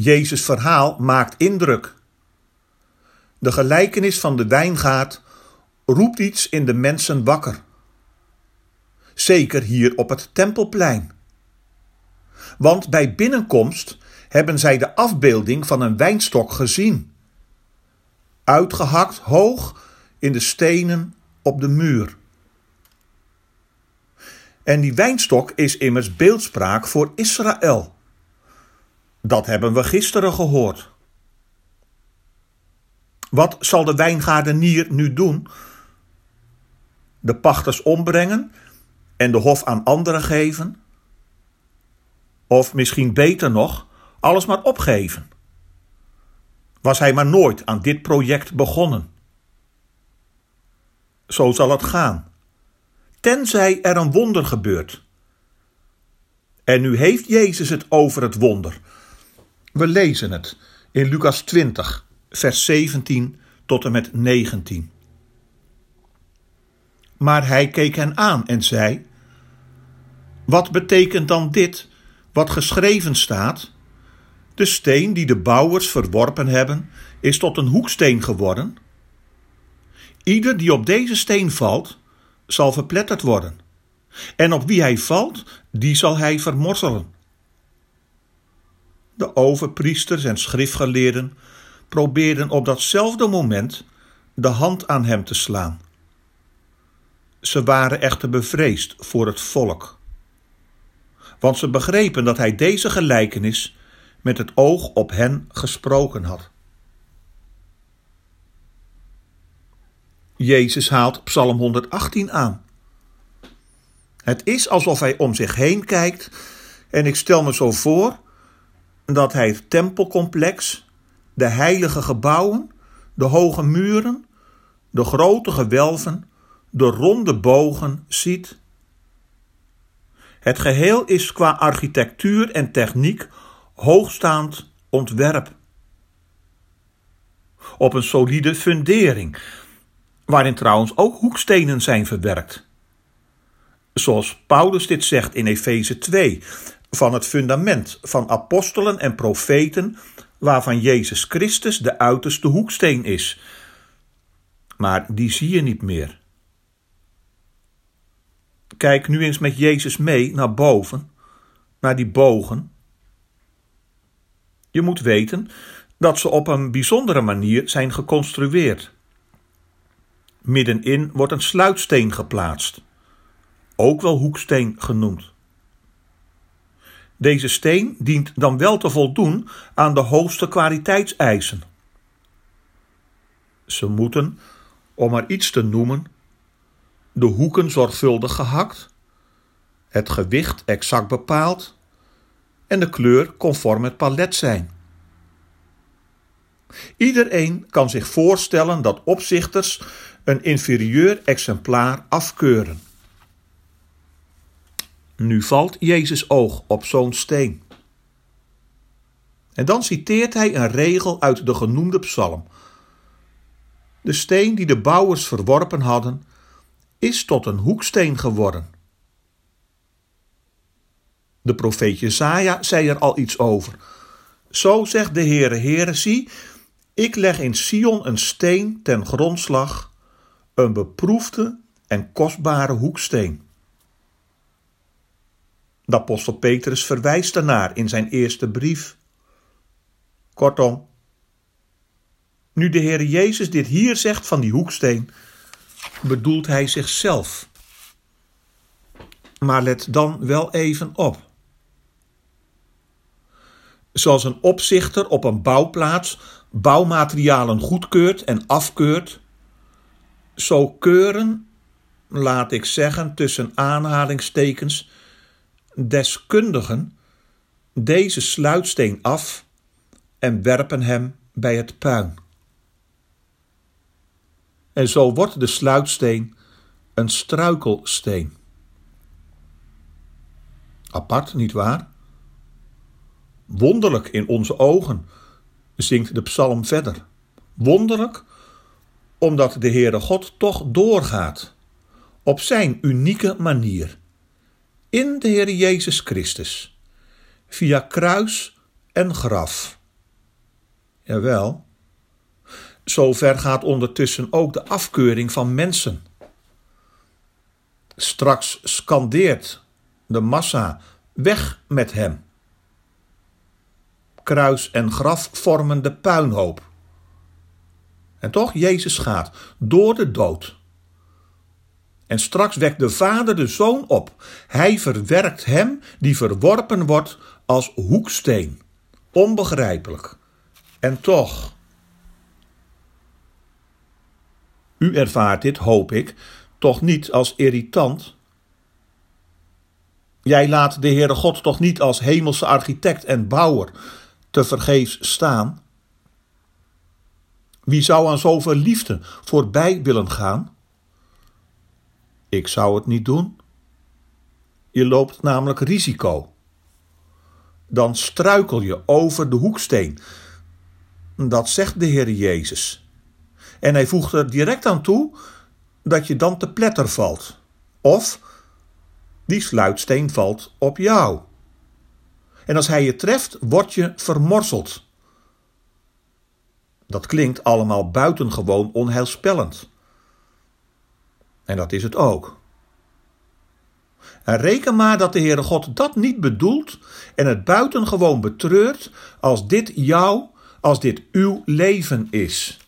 Jezus' verhaal maakt indruk. De gelijkenis van de wijngaard roept iets in de mensen wakker. Zeker hier op het Tempelplein. Want bij binnenkomst hebben zij de afbeelding van een wijnstok gezien. Uitgehakt hoog in de stenen op de muur. En die wijnstok is immers beeldspraak voor Israël. Dat hebben we gisteren gehoord. Wat zal de wijngaardenier nu doen? De pachters ombrengen en de hof aan anderen geven? Of misschien beter nog, alles maar opgeven? Was hij maar nooit aan dit project begonnen? Zo zal het gaan tenzij er een wonder gebeurt. En nu heeft Jezus het over het wonder. We lezen het in Lucas 20, vers 17 tot en met 19. Maar hij keek hen aan en zei: Wat betekent dan dit, wat geschreven staat? De steen die de bouwers verworpen hebben, is tot een hoeksteen geworden. Ieder die op deze steen valt, zal verpletterd worden. En op wie hij valt, die zal hij vermorzelen. De overpriesters en schriftgeleerden probeerden op datzelfde moment de hand aan hem te slaan. Ze waren echter bevreesd voor het volk, want ze begrepen dat hij deze gelijkenis met het oog op hen gesproken had. Jezus haalt Psalm 118 aan. Het is alsof hij om zich heen kijkt en ik stel me zo voor dat hij het tempelcomplex, de heilige gebouwen, de hoge muren, de grote gewelven, de ronde bogen ziet. Het geheel is qua architectuur en techniek hoogstaand ontwerp. Op een solide fundering, waarin trouwens ook hoekstenen zijn verwerkt. Zoals Paulus dit zegt in Efeze 2, van het fundament van apostelen en profeten, waarvan Jezus Christus de uiterste hoeksteen is. Maar die zie je niet meer. Kijk nu eens met Jezus mee naar boven, naar die bogen. Je moet weten dat ze op een bijzondere manier zijn geconstrueerd. Middenin wordt een sluitsteen geplaatst, ook wel hoeksteen genoemd. Deze steen dient dan wel te voldoen aan de hoogste kwaliteitseisen. Ze moeten, om maar iets te noemen, de hoeken zorgvuldig gehakt, het gewicht exact bepaald en de kleur conform het palet zijn. Iedereen kan zich voorstellen dat opzichters een inferieur exemplaar afkeuren. Nu valt Jezus oog op zo'n steen. En dan citeert hij een regel uit de genoemde psalm. De steen die de bouwers verworpen hadden, is tot een hoeksteen geworden. De profeet Jesaja zei er al iets over. Zo zegt de Heere, Heere, zie, ik leg in Sion een steen ten grondslag, een beproefde en kostbare hoeksteen. De apostel Petrus verwijst daarnaar in zijn eerste brief. Kortom, nu de Heer Jezus dit hier zegt van die hoeksteen, bedoelt hij zichzelf. Maar let dan wel even op. Zoals een opzichter op een bouwplaats bouwmaterialen goedkeurt en afkeurt, zo keuren, laat ik zeggen tussen aanhalingstekens, deskundigen deze sluitsteen af en werpen hem bij het puin. En zo wordt de sluitsteen een struikelsteen. Apart, niet waar? Wonderlijk in onze ogen, zingt de psalm verder. Wonderlijk omdat de Heere God toch doorgaat op zijn unieke manier in de Heer Jezus Christus via kruis en graf. Jawel, zover gaat ondertussen ook de afkeuring van mensen. Straks scandeert de massa weg met hem. Kruis en graf vormen de puinhoop. En toch, Jezus gaat door de dood. En straks wekt de Vader de Zoon op. Hij verwerkt hem die verworpen wordt als hoeksteen. Onbegrijpelijk. En toch. U ervaart dit, hoop ik, toch niet als irritant. Jij laat de Heere God toch niet als hemelse architect en bouwer te vergeefs staan? Wie zou aan zoveel liefde voorbij willen gaan? Ik zou het niet doen. Je loopt namelijk risico. Dan struikel je over de hoeksteen. Dat zegt de Heer Jezus. En hij voegt er direct aan toe dat je dan te pletter valt. Of die sluitsteen valt op jou. En als hij je treft, word je vermorseld. Dat klinkt allemaal buitengewoon onheilspellend. En dat is het ook. En reken maar dat de Heere God dat niet bedoelt en het buitengewoon betreurt als dit jouw, als dit uw leven is.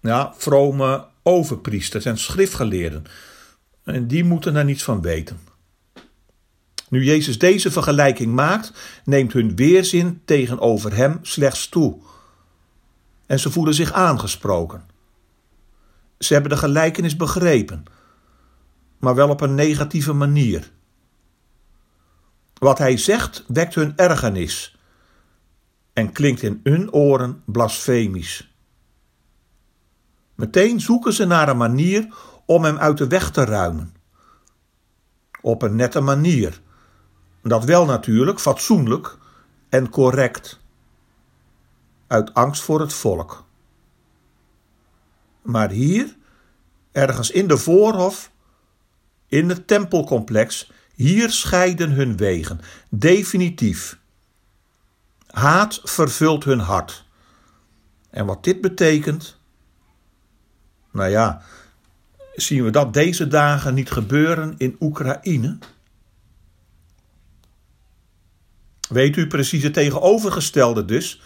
Ja, vrome overpriesters en schriftgeleerden. En die moeten er niets van weten. Nu Jezus deze vergelijking maakt, neemt hun weerzin tegenover hem slechts toe. En ze voelen zich aangesproken. Ze hebben de gelijkenis begrepen, maar wel op een negatieve manier. Wat hij zegt wekt hun ergernis en klinkt in hun oren blasfemisch. Meteen zoeken ze naar een manier om hem uit de weg te ruimen. Op een nette manier. Dat wel natuurlijk, fatsoenlijk en correct. Uit angst voor het volk. Maar hier, ergens in de voorhof, in het tempelcomplex, hier scheiden hun wegen, definitief. Haat vervult hun hart. En wat dit betekent, nou ja, zien we dat deze dagen niet gebeuren in Oekraïne? Weet u precies het tegenovergestelde dus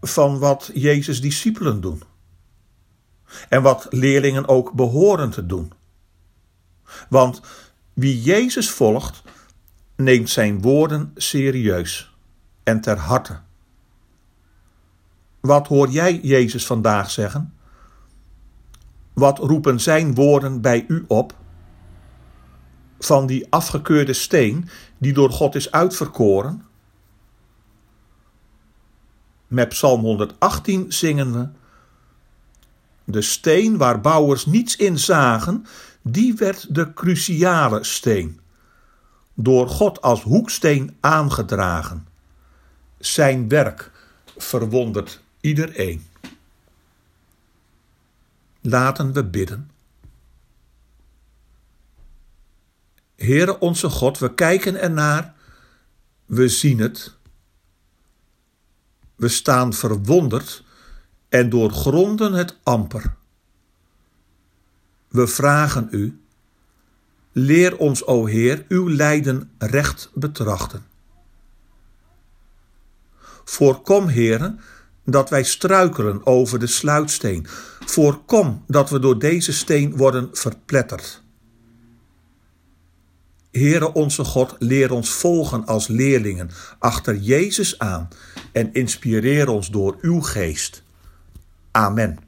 van wat Jezus' discipelen doen? En wat leerlingen ook behoren te doen. Want wie Jezus volgt, neemt zijn woorden serieus en ter harte. Wat hoor jij Jezus vandaag zeggen? Wat roepen zijn woorden bij u op? Van die afgekeurde steen die door God is uitverkoren? Met Psalm 118 zingen we: De steen waar bouwers niets in zagen, die werd de cruciale steen. Door God als hoeksteen aangedragen. Zijn werk verwondert iedereen. Laten we bidden. Heere onze God, we kijken ernaar, we zien het, we staan verwonderd en doorgronden het amper. We vragen u, leer ons, o Heer, uw lijden recht betrachten. Voorkom, Heere, dat wij struikelen over de sluitsteen. Voorkom dat we door deze steen worden verpletterd. Heere onze God, leer ons volgen als leerlingen achter Jezus aan en inspireer ons door uw geest. Amen.